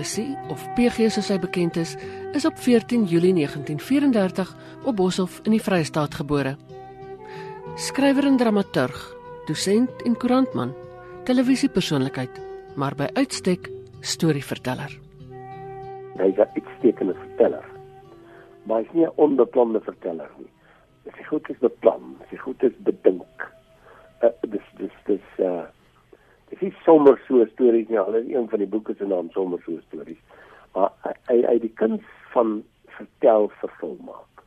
Plessis of PG soos hy bekend is, is op 14 Julie 1934 op Boshoff in die Vrystaat gebore. Skrywer en dramaturg, dosent en koerantman, televisiepersoonlikheid, maar by uitstek storieverteller. Hy's 'n uitstekende verteller. Maar hy's nie 'n onbeplande verteller nie. Sy goed is beplan, sy goed is bedink. Uh, dis dis dis uh dis is sommer so stories nie. Al is een van die boeke se naam sommer so stories. Maar hy hy die kuns van vertel vervul maak.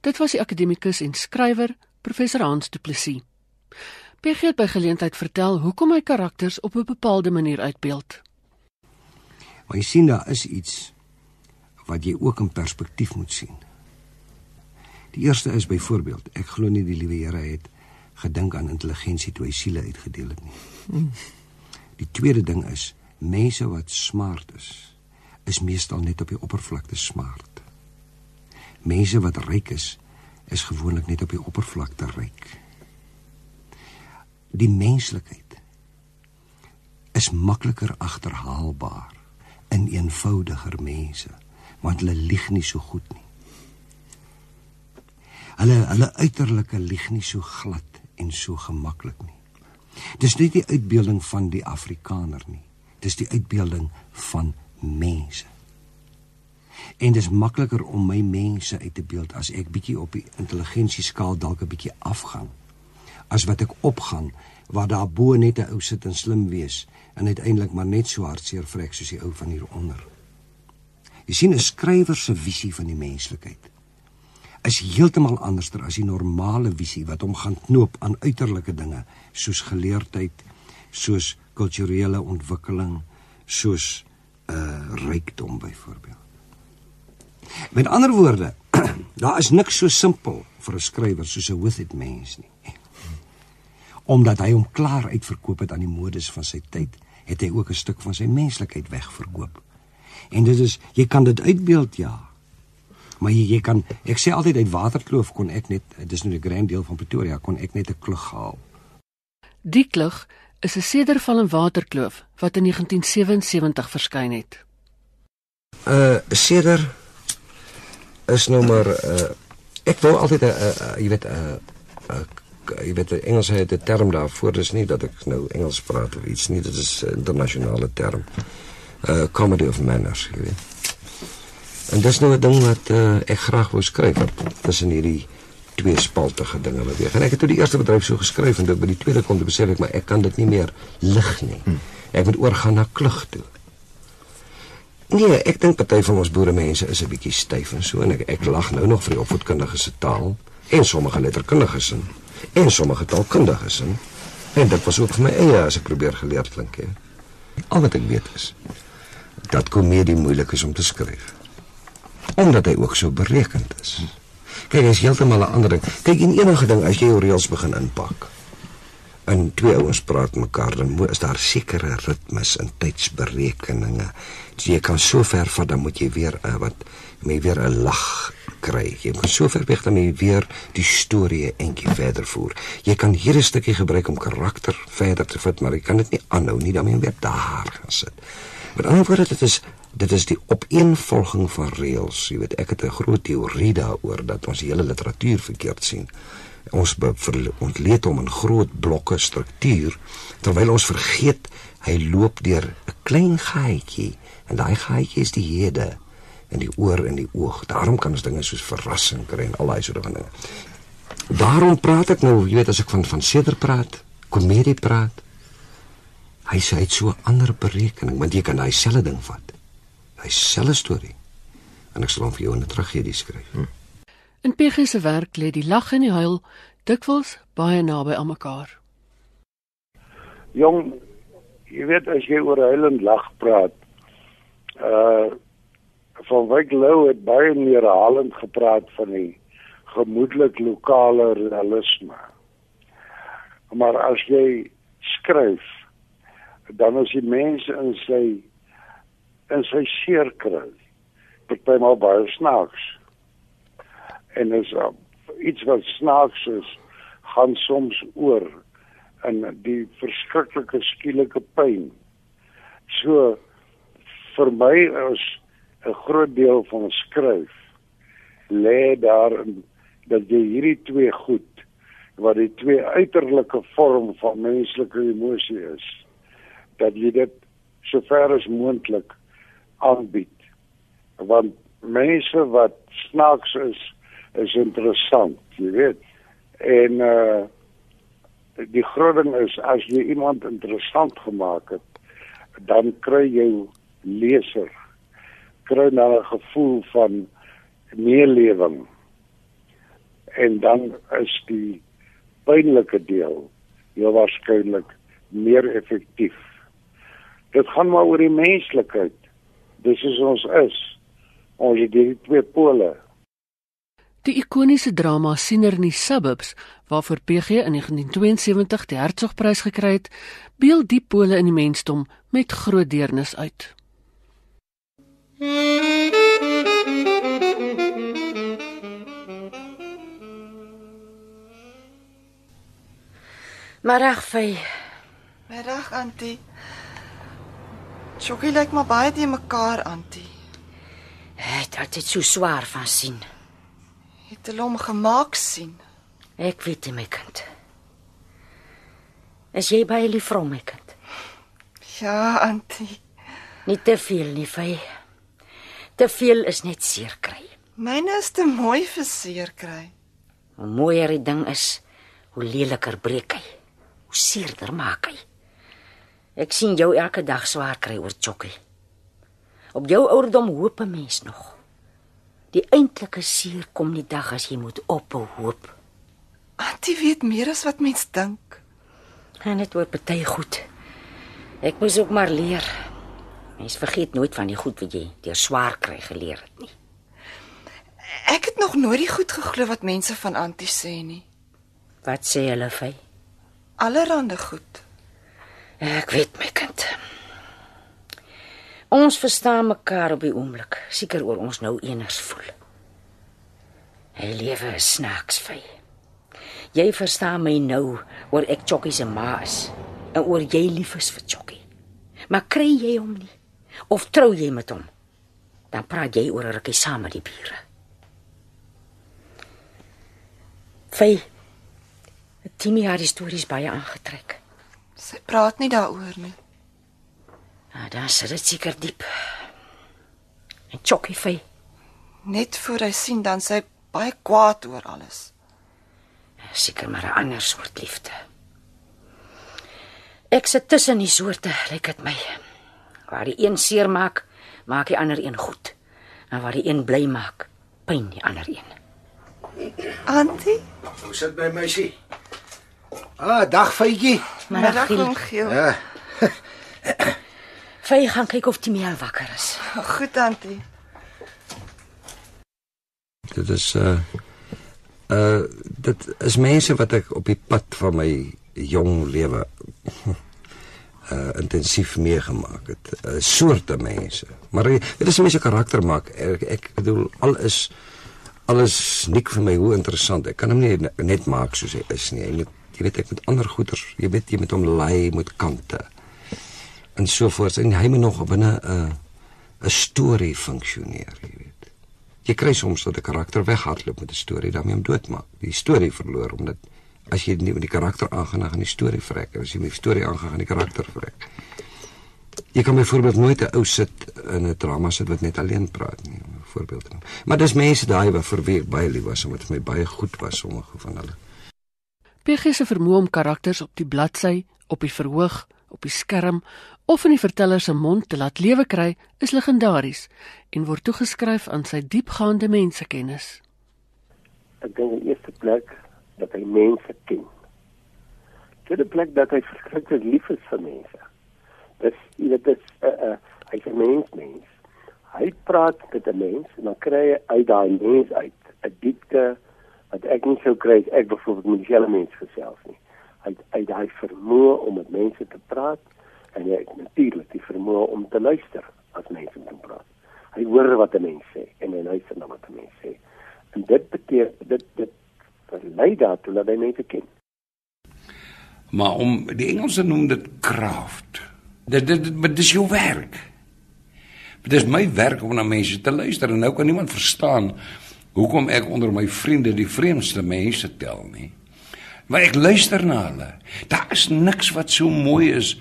Dit was die akademikus en skrywer professor Hans Du Plessis. PG het by geleentheid vertel hoekom hy karakters op 'n bepaalde manier uitbeeld. Maar jy sien daar is iets wat jy ook in perspektief moet sien. Die eerste is byvoorbeeld, ek glo nie die liewe Here het gedink aan intelligensie toe hy siele uitgedeel het nie. Die tweede ding is mense wat smart is, is meestal net op die oppervlakte smart. Mense wat ryk is, is gewoonlik net op die oppervlakte ryk. Die menslikheid is makliker agterhaalbaar in eenvoudiger mense, want hulle lieg nie so goed nie. Hulle hulle uiterlike lieg nie so glad en so gemaklik nie. Dis nie die uitbeelding van die Afrikaner nie. Dis die uitbeelding van mense. En dit is makliker om my mense uit te beeld as ek bietjie op die intelligensieskaal dalk 'n bietjie afgaan as wat ek opgaan waar daar bo net 'n ou sit en slim wees en uiteindelik maar net so hartseer vrek soos die ou van hieronder. Jy sien 'n skrywer se visie van die menslikheid is heeltemal anderster as die normale visie wat hom gaan knoop aan uiterlike dinge soos geleerdheid, soos kulturele ontwikkeling, soos 'n uh, rykdom byvoorbeeld. Met ander woorde, daar is niks so simpel vir 'n skrywer soos 'n it mens nie. Omdat hy hom klaar uitverkoop het aan die modes van sy tyd, het hy ook 'n stuk van sy menslikheid wegverkoop. En dit is jy kan dit uitbeeld ja. Maar jy, jy kan ek sê altyd uit Waterkloof kon ek net dis nou 'n grand deel van Pretoria kon ek net 'n klug haal. Die klug is 'n sederval in Waterkloof wat in 1977 verskyn het. 'n uh, Seder is nou maar uh, ek wou altyd 'n uh, uh, jy weet 'n uh, uh, jy weet die Engels het 'n term daarvoor dis nie dat ek nou Engels praat of iets nie dit is 'n internasionale term. 'n uh, Comedy of manners, jy weet. En dis nou 'n ding wat uh, ek graag wou skryf tussen hierdie twee spaltige dinge beweeg. En ek het toe die eerste bedryf so geskryf en toe by die tweede kom te besef ek maar ek kan dit nie meer lig nie. Ek moet oorgaan na klug toe. Nee, ek dink party van ons boere mense is 'n bietjie styf en so en ek ek lag nou nog vir die opvoedkundiges se taal en sommige letterkundiges en en sommige taalkundiges en en dit was ook vir my eie as ek probeer geleerd klink hè. Al wat ek weet is dat komedie moeilik is om te skryf. Omdat hy ook so berekend is. Kyk, is heeltemal 'n ander ding. Kyk, in enige ding as jy jou reëls begin inpak en twee ouens praat mekaar dan is daar sekere ritmes en tydsberekeninge. So jy kan so ver vat dan moet jy weer uh, wat jy weer 'n lag kry. Jy moet so ver weg dan jy weer die storie eentjie verder voer. Jy kan hier 'n stukkie gebruik om karakter verder te vat, maar jy kan dit nie aanhou nie, dan moet jy weer daar gaan sit. Met ander woorde, dit is dit is die opeenvolging van reëls. Jy weet, ek het 'n groot teorie daaroor dat ons die hele literatuur verkeerd sien. Ons ontleed hom in groot blokke struktuur terwyl ons vergeet hy loop deur 'n klein gaatjie en daai gaatjie is die hede in die oor en die oog. Daarom kan ons dinge soos verrassing kry en al daai soort van dinge. Daarom praat ek nou jy weet as ek van van seder praat komedie praat hy sê dit so 'n ander berekening want jy kan daai selfde ding vat hy selfde storie en ek sal hom vir jou in 'n tragedie skryf hm. In PG se werk lê die lag en die huil dikwels baie naby aan mekaar. Jong, jy weet as jy oor huil en lag praat, uh van Wyk Lou het baie meer herhalend gepraat van die gemoedelik lokale realisme. Maar as jy skryf, dan is die mense in sy in sy seer kry. Partymal baie snaaks en is uh, iets wat snaaks is gaan soms oor in die verskriklike skielike pyn. So vir my is 'n groot deel van skryf lê daarin dat jy hierdie twee goed wat die twee uiterlike vorm van menslike emosie is dat jy dit sover as moontlik aanbied. Want mense wat snaaks is is interessant jy weet. En uh die groot ding is as jy iemand interessant gemaak het dan kry jy leser kry nou 'n gevoel van meelewing. En dan is die pynlike deel heel waarskynlik meer effektief dit gaan maar oor die menslikheid dis is ons is ons het die twee pole Die ikoniese drama Siener in die Suburbs, waarvoor PG in 1972 die Hertzogprys gekry het, beeld die pole in die mensdom met groot deernis uit. Middag, Fay. Middag, Antie. Chokkie lyk maar baie te mekaar, Antie. Het dit so swaar van sien. Het hulle hom gemaak sien? Ek weet nie, my kind. Is jy baie lief vir hom, my kind? Ja, Antie. Nie te veel nie, Fay. Te veel is net seer kry. Myne is te mooi vir seer kry. Hoe mooier die ding is, hoe leliker breek hy. Hoe seerder maak hy. Ek sien jou elke dag swaar kry oor Chokkie. Op jou ouderdom hoop 'n mens nog. Die eintlike seer kom die dag as jy moet ophou hoop. Antie weet meer as wat mens dink. En dit word baie goed. Ek moes ook maar leer. Mens vergeet nooit van die goed wat jy deur swaar kry geleer het nie. Ek het nog nooit die goed geglo wat mense van Antie sê nie. Wat sê hulle vir? Allerhande goed. Ek weet my kind. Ons verstaan mekaar op die oomblik, seker oor ons nou eners voel. Hy lewe is snaaks vy. Jy verstaan my nou oor ek Chokkie se ma is en oor jy lief is vir Chokkie. Maar kry jy hom nie of trou jy met hom? Dan praat jy oor 'n rukkie saam met die bure. Vy. Timmy het die stories baie aangetrek. Sy praat nie daaroor nie. Nou, daar sit dit seker diep. En Chokkie vy. Net voor hy sien dan sy baie kwaad oor alles. Seker maar 'n ander soort liefde. Ek sit tussen die soorte, lyk dit my. Waar die een seer maak, maak die ander een goed. En waar die een bly maak, pyn die ander een. Antie, Hoe sit my meisie? Ah, dag Faitjie. middag Giel. oom Giel. Ja, Vy gaan kyk of Timmy al wakker is. Goed, Antie. Dit is uh uh dit is mense wat ek op die pad van my jong lewe uh intensief meegemaak het. Uh, soorte mense. Maar dit is mense karakter maak. Ek, ek bedoel al is alles nik vir my hoe interessant. Ek kan hom nie ne- net maak soos hy is nie. Jy moet jy weet ek met ander goeters, jy weet jy met hom lei met kante. En so voort en hy moet nog binne 'n uh, 'n storie funksioneer, jy weet. Jy kry soms dat 'n karakter weghardloop met 'n storie, dan moet jy hom doodmaak. Die storie verloor omdat as jy nie met die karakter aangaan, dan gaan die storie vrek. En as jy met die storie aangaan, gaan die karakter vrek. Jy kan byvoorbeeld nooit 'n ou sit in 'n drama sit wat net alleen praat nie, om 'n voorbeeld te noem. Maar dis mense daai wat vir wie ek baie lief was en wat vir my baie goed was, sommige van hulle. PG se vermoë om karakters op die bladsy, op die verhoog, op die skerm of in die verteller se mond te laat lewe kry, is legendaries en word toegeskryf aan sy diepgaande mensekennis. ek dink in die eerste plek dat hy mense ken. Tweede plek dat hy verskriklik lief is vir mense. Dis jy weet dit is 'n uh, uh, hy's 'n mens mens. Hy praat met 'n mens en dan kry hy uit daai mens uit 'n diepte wat ek nie sou kry as ek byvoorbeeld met dieselfde mens gesels nie. Hy uit daai vermoë om met mense te praat en hy het natuurlik die vermoë om te luister as mense met hom praat. Hy hoor wat 'n mens sê en hy luister na wat 'n mens sê. En dit beteken dit dit lei daartoe dat hy mense ken. Maar om die Engelse noem dit craft. Dit dit dit- dis jou werk. Dit is my werk om na mense te luister en nou kan niemand verstaan hoekom ek onder my vriende die vreemdste mense tel nie. Maar ek luister na hulle. Daar is niks wat so mooi is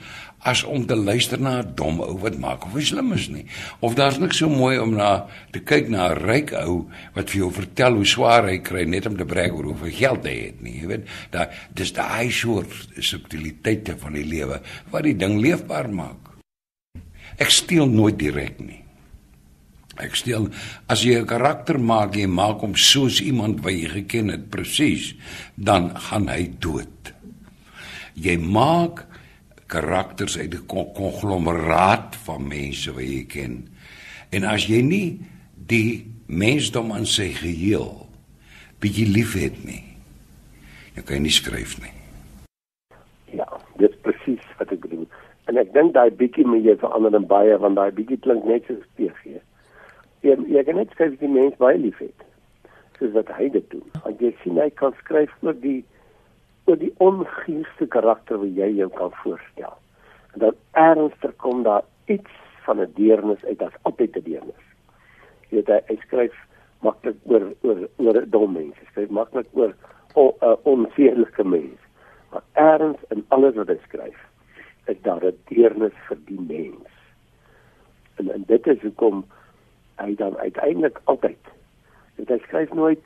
as om te luister na 'n dom ou wat maak of hy slim is nie. Of daar's niks so mooi om na te kyk na 'n ryk ou wat vir jou vertel hoe swaar hy kry net om te brag oor hoeveel geld hy het nie. Jy weet, daar dis daai soort subtiliteite van die lewe wat die ding leefbaar maak. Ek steel nooit direk nie. Ek steel as jy 'n karakter maak, jy maak hom soos iemand wat jy geken het presies, dan gaan hy dood. Jy maak karakters uit 'n konglomeraat van mense wat jy ken. En as jy nie die mensdom aan sy geheel bietjie liefhet nie, jy kan nie skryf nie. Ja, dit is presies wat ek bedoel. En ek dink daai bietjie moet jy verander in baie want daai bietjie klink net so PG. Jy jy kan net skryf die mens baie liefhet. Soos wat hy dit doen. Want jy sien hy kan skryf oor die oor die onguurste karakter wat jy jou kan voorstel. En dan ernstig kom daar iets van 'n deernis uit as altyd 'n deernis. Jy weet hy, hy skryf maklik oor oor oor dom mense. Hy skryf maklik oor 'n uh, onsedelike mens. Maar erns in alles wat hy skryf, is daar 'n deernis vir die mens. En en dit is hoekom hy dan uiteindelik altyd dit hy skryf nooit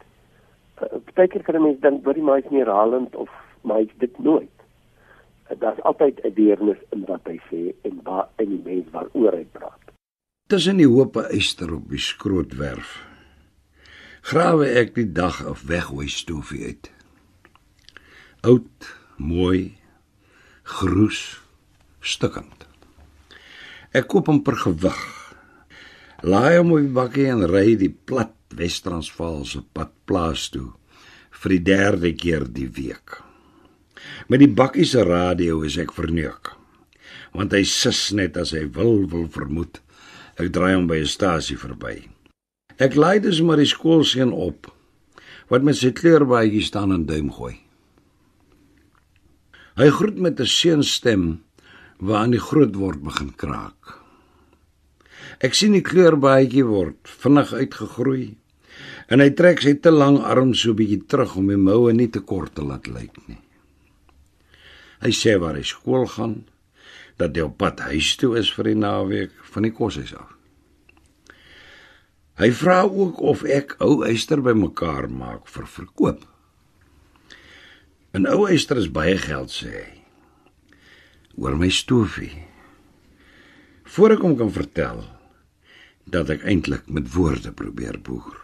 uh, partykeer kan 'n mens dink wat die mens nie herhalend of maar hy dit nooit. Daar's altyd 'n deernis in wat hy sê en waar in die mens waaroor hy praat. Tussen die hoope eyster op die skrootwerf grawe ek die dag of weggooi stofie uit. Oud, mooi, groes, stukkend. Ek koop hom per gewig. Laai hom op die bakkie en ry die plat Wes-Transvaalse pad plaas toe vir die derde keer die week. Met die bakkie se radio is ek verneuk. Want hy sis net as hy wil wil vermoed. Ek draai hom by 'n stasie verby. Ek lei dus maar die skoolseun op wat met sy kleurbaadjie staan en duim gooi. Hy groet met 'n seunstem waarin die groot word begin kraak. Ek sien die kleurbaadjie word vinnig uitgegroei en hy trek sy te lang arm so bietjie terug om die moue nie te kort te laat lyk nie. Hy sê waar hy skool gaan, dat hy op pad huis toe is vir die naweek van die koshuis af. Hy vra ook of ek ou eyster bymekaar maak vir verkoop. 'n Ou eyster is baie geld sê hy. Oor my stofie. Voor ek hom kan vertel dat ek eintlik met woorde probeer boer.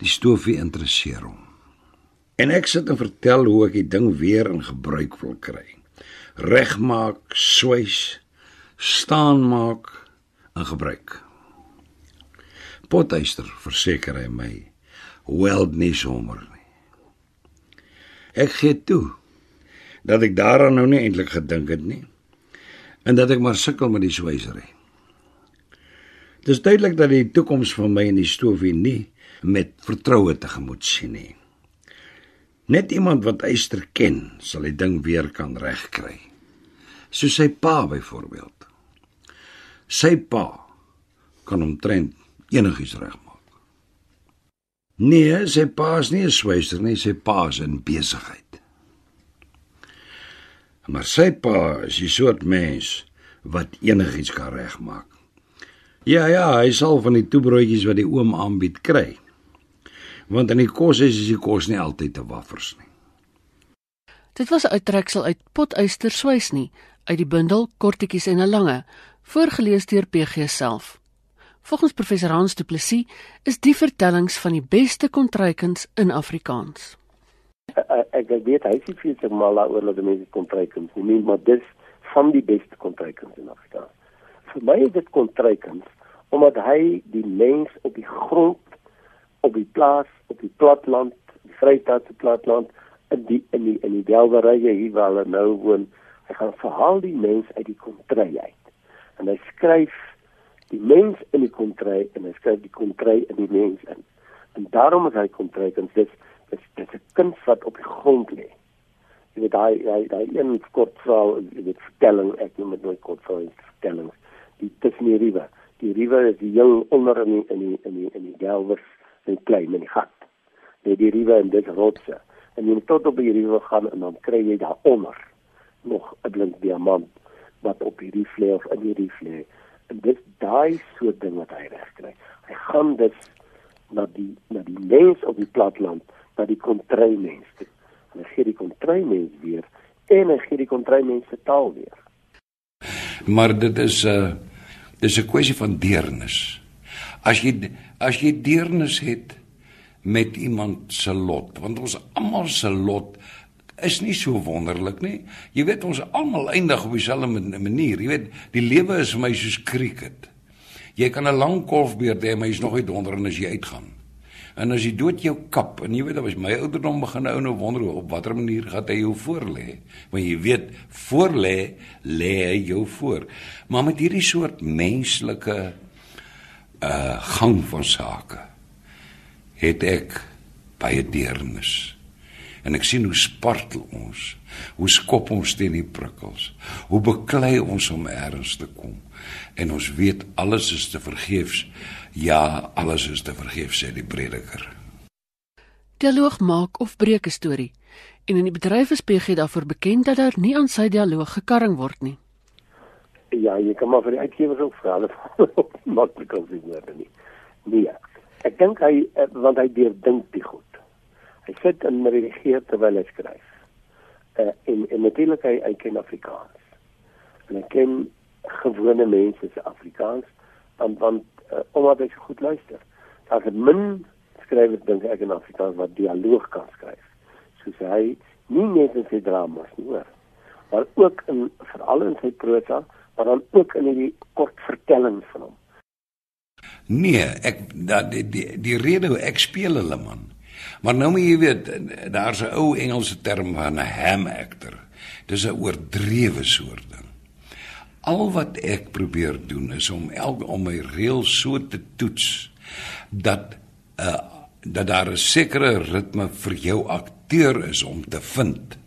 Die stofie interesseer hom. En ek sit en vertel hoe ek die ding weer in gebruik wil kry. Regmaak, swys, staan maak en gebruik. Potuister verseker hy my, weld nie sommer nie. Ek gee toe dat ek daaraan nou nie eintlik gedink het nie en dat ek maar sukkel met die swysery. Dis duidelik dat die toekoms vir my in die stofie nie met vertroue tegemoet sien nie. Net iemand wat Eyster ken, sal die ding weer kan regkry. So sy pa byvoorbeeld. Sy pa kan omtrent enigiets regmaak. Nee, sy pa is nie 'n swyser nie, sy pa is in besigheid. Maar sy pa is die soort mens wat enigiets kan regmaak. Ja ja, hy sal van die toebroodjies wat die oom aanbied kry want in die kos is die kos nie altyd te waffers nie. Dit was 'n uittreksel uit Potuister Swys nie uit die bundel Kortetjies en 'n lange, voorgeles deur PG self. Volgens professor Hans Du Plessis is die vertellings van die beste kontrykuns in Afrikaans. Ek ek weet hy sê vir sy mal oor dat die mense kontrykuns nie, maar dis van die beste kontrykuns in Afrikaans. Vir my is dit kontrykuns omdat hy die mens op die grond op die plaas, op die platland, die Vrystaatse platland, in die in die in die delwerye hier waar hulle nou woon. Hy gaan verhaal die mens uit die kontry uit. En hy skryf die mens in die kontry en hy skryf die kontry in die mens in. En daarom is hy kontry en dis dis dis 'n kind wat op die grond lê. Jy weet daai daai daai een kort verhaal, jy weet vertelling, ek noem dit nooit kort verhaal, vertellings. Die tussen die riewe. Die riewe is heel onder in die, in die in die in die delwers en klein in die gat. Net die riewe en dit rotse. En jy moet tot op die riewe gaan en dan kry jy daaronder nog 'n blink diamant wat op hierdie vlei of in hierdie vlei. En dit daai soort ding wat hy reg kry. Hy gaan dus na die na die mens op die platteland, na die kontry mens. toe. En hy gee die kontry mens weer en hy gee die kontry mens se taal weer. Maar dit is 'n uh, dis 'n kwessie van deernis. As jy as jy deernis het met iemand se lot, want ons almal se lot is nie so wonderlik nie. Jy weet ons almal eindig op dieselfde manier. Jy weet, die lewe is vir my soos cricket. Jy kan 'n lang golfbeerd hê, maar jy's nog nie donder en as jy uitgaan. En as jy dood jou kap en jy weet as my ouderdom begin ou nou wonder op watter manier gaan hy jou voorlê. Want jy weet voorlê lê hy jou voor. Maar met hierdie soort menslike uh gang van sake het ek baie deernis. En ek sien hoe spartel ons, hoe skop ons teen die prikkels, hoe beklei ons om ergens te kom. En ons weet alles is te vergeefs. Ja, alles is te vergeefs sê die prediker. Dialoog maak of breek 'n storie. En in die bedryf is PG daarvoor bekend dat daar nie aan sy dialoog gekarring word nie. Ja, jy kan maar vir die uitgewers ook vra, hulle maklik kan sien word nie. Nee. Ek dink hy eh, want hy deurdink dit goed. Hy sit en redigeer terwyl hy skryf. Uh, en en natuurlik hy, hy ken Afrikaans. En hy ken gewone mense se Afrikaans want want uh, omdat hy so goed luister. Daar is min skrywers dink ek in Afrikaans wat dialoog kan skryf. Soos hy nie net in sy dramas nie, hoor, maar ook in veral in sy prosa, maar dan ook in die kort vertellings van hom. Nee, ek dat die, die die rede hoe ek speel hulle man. Maar nou moet jy weet, daar's 'n ou Engelse term van 'n ham actor. Dis 'n oordrewe soort ding. Al wat ek probeer doen is om elke om my reëls so te toets dat uh dat daar 'n sekere ritme vir jou akteur is om te vind.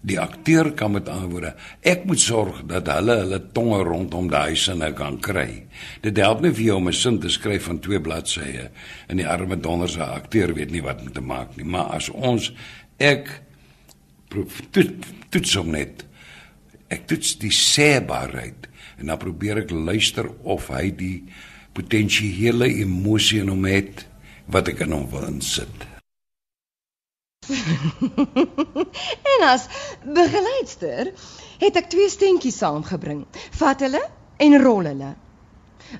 Die akteur kan met ander woorde, ek moet sorg dat hulle hulle tonge rondom daai sinne kan kry. Dit help nie vir jou om 'n sin te skryf van twee bladsye en die arme donderse akteur weet nie wat om te maak nie, maar as ons ek toets, toets hom net ek toets die sêbaarheid en dan probeer ek luister of hy die potensiële emosie in hom het wat ek in hom wil insit. en as begeleidster het ek twee steentjies saamgebring. Vat hulle en rol hulle.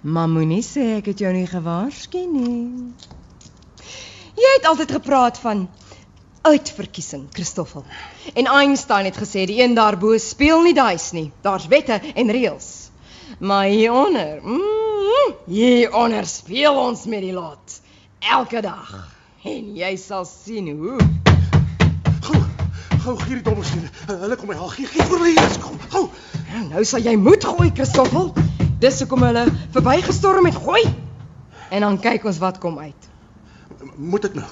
Maar moenie sê ek het jou nie gewaarsku nie. Jy het altyd gepraat van uitverkiesing, Christoffel. En Einstein het gesê die een daarbo speel nie duis nie. Daar's wette en reëls. Maar hieronder, mm, hieronder speel ons met die lot elke dag. En jy sal sien hoe. Gou gee die dobbelsteen. Hulle kom my haal. Gee gee vir my eers kom. Gou. Nou, nou sal jy moet gooi, Christoffel. Dis hoekom hulle verbygestorm het gooi. En dan kyk ons wat kom uit. Moet ek nou?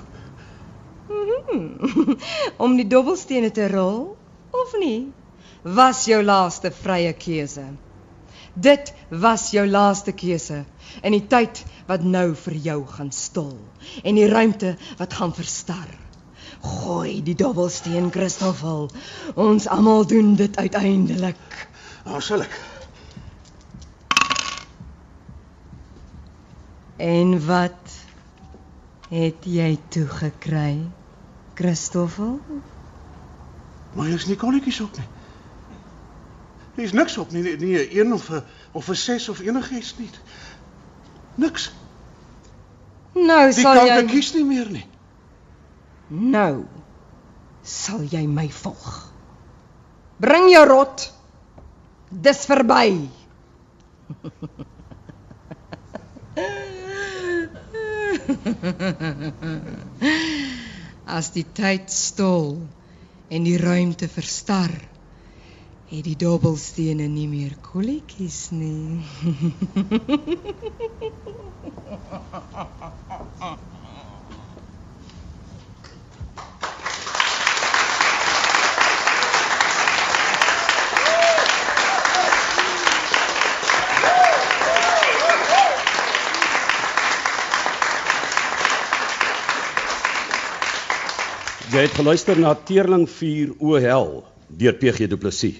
Hmm, om die dobbelstene te rol of nie? Was jou laaste vrye keuse. Dit was jou laaste keuse in die tyd wat nou vir jou gaan stol en die ruimte wat gaan verstar. Gooi die dobbelsteen, Christoffel. Ons almal doen dit uiteindelik. Nou sal ek. En wat het jy toe gekry, Christoffel? Maar jy's nie kolletjies op nie. Hier's niks op nie, nie, nie 'n 1 of 'n of 'n 6 of enigiets nie. Niks. Nou sal jy Jy kan kies nie meer nie. Nou sal jy my volg. Bring jou rot. Dis verby. As die tyd stol en die ruimte verstar, het die dobbelstene nie meer kolletjies nie. Jy het geluister na Teerling 4 O Hel deur PG Du Plessis.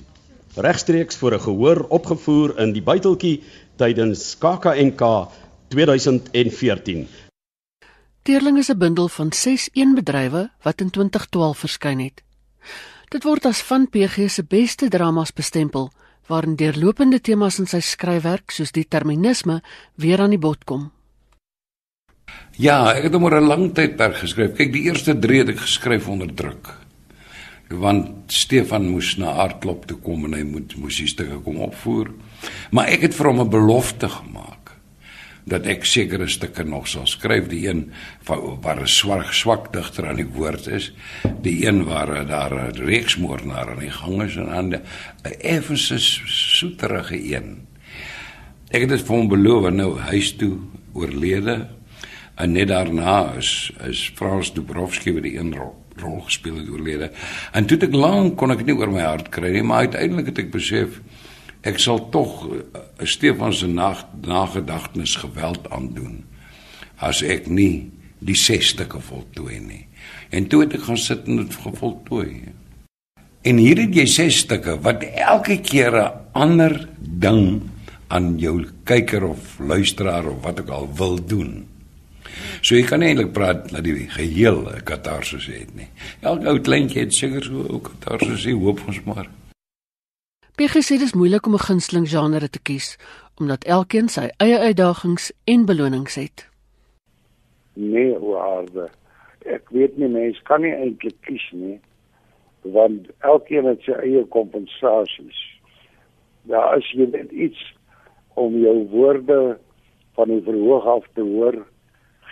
Regstreeks voor 'n gehoor opgevoer in die buiteltjie tydens KAKNK 2014. Teerling is 'n bundel van 6 eenbedrywe wat in 2012 verskyn het. Dit word as van PG se beste dramas bestempel, waarin deurlopende temas in sy skryfwerk soos determinisme weer aan die bod kom. Ja, ek het hom oor 'n lang tydperk geskryf. Kyk, die eerste 3 het ek geskryf onder druk. Want Stefan moes na Aardklop toe kom en hy moet moes die stukke kom opvoer. Maar ek het vir hom 'n belofte gemaak dat ek sekere stukke nog sal skryf, die een waar 'n swak swak digter aan die woord is, die een waar daar 'n reeksmoordenaar aan die gang is en ander 'n effens soeterige een. Ek het dit vir hom beloof nou huis toe oorlede En net daarna is is Frans Dubrovsky by die een rol, rol gespeel het oorlede. En toe ek lank kon ek nie oor my hart kry nie, maar uiteindelik het ek besef ek sal tog 'n uh, Stefan se nag nagedagtenis geweld aandoen as ek nie die 60 voltooi nie. En toe het ek gaan sit en dit gevoltooi. En hier het jy 6 stukke wat elke keer 'n ander ding aan jou kyker of luisteraar of wat ook al wil doen. So jy kan eintlik praat dat die geheel katarsis het nie. Elke ou kleintjie het seker so ook katarsis, hoop ons maar. PG sê dit is moeilik om 'n gunsteling genre te kies omdat elkeen sy eie uitdagings en belonings het. Nee, waarde. Ek weet nie mens kan nie eintlik kies nie want elkeen het sy eie kompensasies. Ja, as jy net iets om jou woorde van die verhoog af te hoor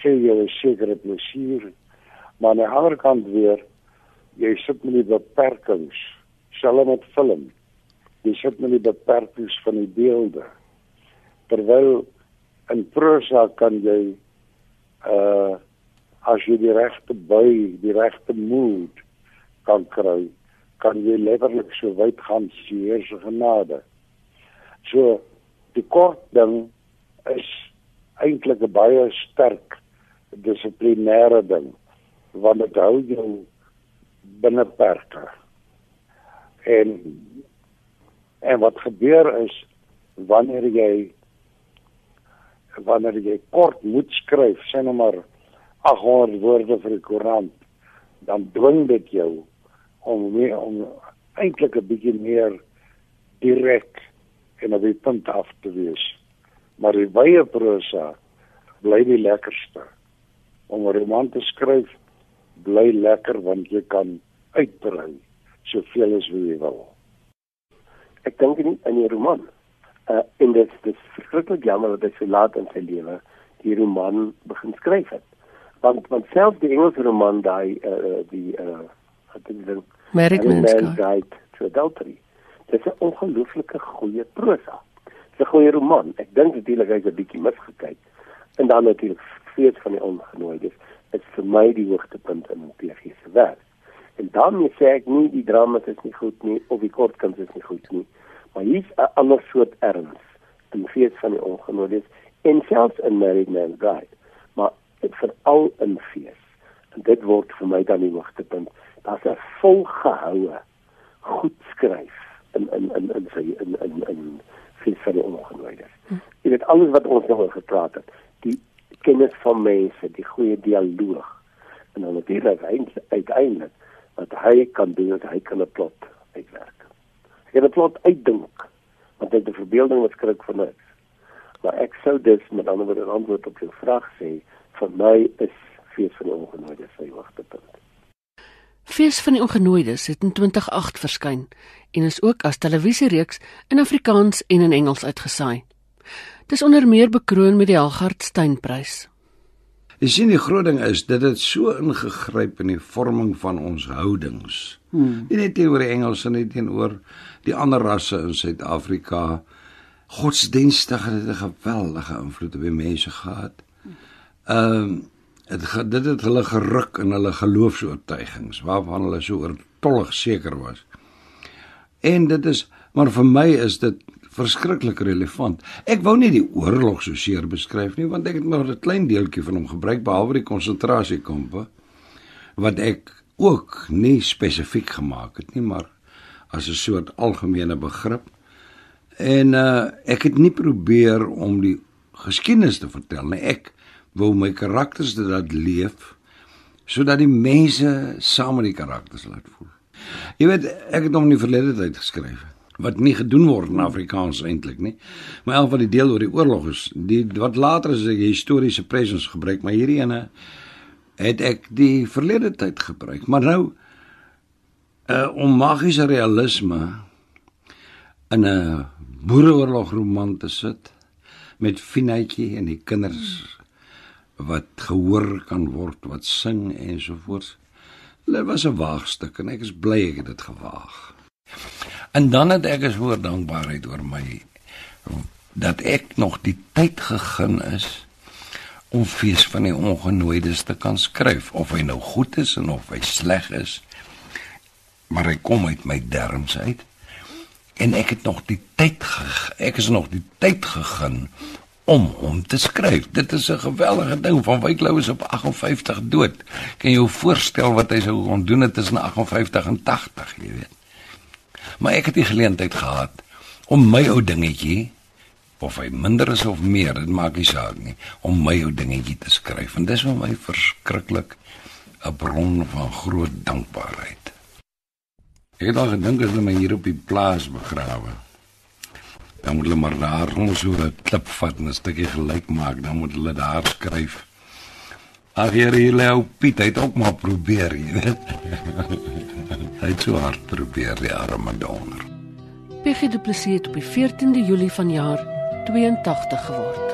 gee jou 'n sekere plesier. Maar aan die ander kant weer jy sit met die beperkings, selfs met film. Jy sit met die beperkings van die beelde. Terwyl in prosa kan jy uh as jy die regte by, die regte mood kan kry, kan jy letterlik so wyd gaan sien se genade. So die kort ding is eintlik 'n baie sterk dissiplinêre ding want dit hou jou binne perke. En en wat gebeur is wanneer jy wanneer jy kort moet skryf, sê nou maar 800 woorde vir die koerant, dan dwing dit jou om meer om eintlik 'n bietjie meer direk en op die punt af te wees. Maar die wye prosa bly die lekkerste om 'n roman te skryf bly lekker want jy kan uitbrei soveel as wat jy wil. Ek dink nie aan 'n roman. Uh in dit dis verskriklik jammer dat hy so laat in sy lewe die roman begin skryf het. Want want selfs die Engelse roman daai uh die uh wat ek dink Married Man's Guide to Adultery. Dit is 'n ongelooflike goeie prosa. Dit is 'n goeie roman. Ek dink natuurlik hy's 'n bietjie misgekyk. En dan natuurlik fees van die ongenooides is vir my die hoogtepunt in die PG se werk. En daarmee sê ek nie die drama is nie goed nie of die kortkuns is nie goed nie, maar hier's 'n ander soort erns in fees van die ongenooides en selfs in Married Man's Guide, maar dit veral in fees. En dit word vir my dan die hoogtepunt. Daar's 'n volgehoue goed skryf in in in in sy in in in fees van die ongenooides. Hm. Jy weet alles wat ons nou oor gepraat het, die kennis van mense, die goeie dialoog. En dan natuurlik uiteindelik wat hy kan doen, hy kan 'n plot uitwerk. Hy kan 'n plot uitdink want hy het 'n verbeelding wat skrik vir niks. Maar ek sou dus met ander woorde antwoord op jou vraag sê, vir my is Fees van die Ongenooides sy hoogtepunt. Fees van die Ongenooides het in 2008 verskyn en is ook as televisiereeks in Afrikaans en in Engels uitgesaai. Dis onder meer bekroon met die Helgard Steynprys. Jy sien die groot ding is dat dit so ingegryp in die vorming van ons houdings. Hmm. Nie net teenoor die Engelse nie, teenoor die ander rasse in Suid-Afrika. Godsdienstig het 'n geweldige invloed op die mense gehad. Ehm um, dit dit het hulle geruk in hulle geloofsoortuigings waarvan hulle so oortollig seker was. En dit is maar vir my is dit verskriklik relevant. Ek wou nie die oorlog so seer beskryf nie want ek het maar 'n klein deeltjie van hom gebruik behalwe die konsentrasiekampe wat ek ook nie spesifiek gemaak het nie, maar as 'n soort algemene begrip. En uh ek het nie probeer om die geskiedenis te vertel nie. Ek wou my karakters laat leef sodat die mense saam met die karakters laat voel. Jy weet, ek het hom in die verlede tyd geskryf wat nie gedoen word in Afrikaans eintlik nie. Maar elk van die deel oor die oorlog is die wat later as 'n historiese presence gebruik, maar hierdie ene het ek die verlede tyd gebruik. Maar nou uh om magiese realisme in 'n boereoorlog roman te sit met Finetjie en die kinders wat gehoor kan word, wat sing ensovoorts. Dit was 'n waagstuk en ek is bly ek het dit gewaag. En dan het ek is hoor dankbaarheid oor my dat ek nog die tyd gegee is om fees van die ongenooides te kan skryf. Of hy nou goed is en of hy sleg is maar hy kom uit my derms uit. En ek het nog die tyd ek is nog die tyd gegee om hom te skryf. Dit is 'n geweldige ding van Wyklou is op 58 dood. Kan jy jou voorstel wat hy sou kon doen? Tussen 58 en 80 jy weet maar ek het die geleentheid gehad om my ou dingetjie of hy minder is of meer, dit maak nie saak nie, om my ou dingetjie te skryf en dis vir my verskriklik 'n bron van groot dankbaarheid. Ek het al gedink as hulle my hier op die plaas begrawe. Dan moet hulle maar daar ons so 'n klip vat en 'n stukkie gelyk maak, dan moet hulle daar skryf. Ag hier hier lê Piet, hy het ook maar probeer, jy weet. hy het so hard probeer, die arme donder. Plessis het op die 14de Julie vanjaar 82 geword.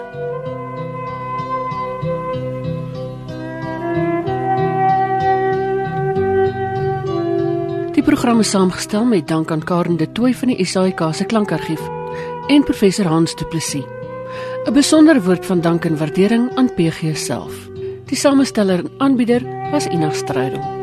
Die program is saamgestel met dank aan Karen de Tooy van die SAIK se klankargief en professor Hans Du Plessis. 'n Besondere woord van dank en waardering aan PG self. Die samesteller en aanbieder was Ina Strydom.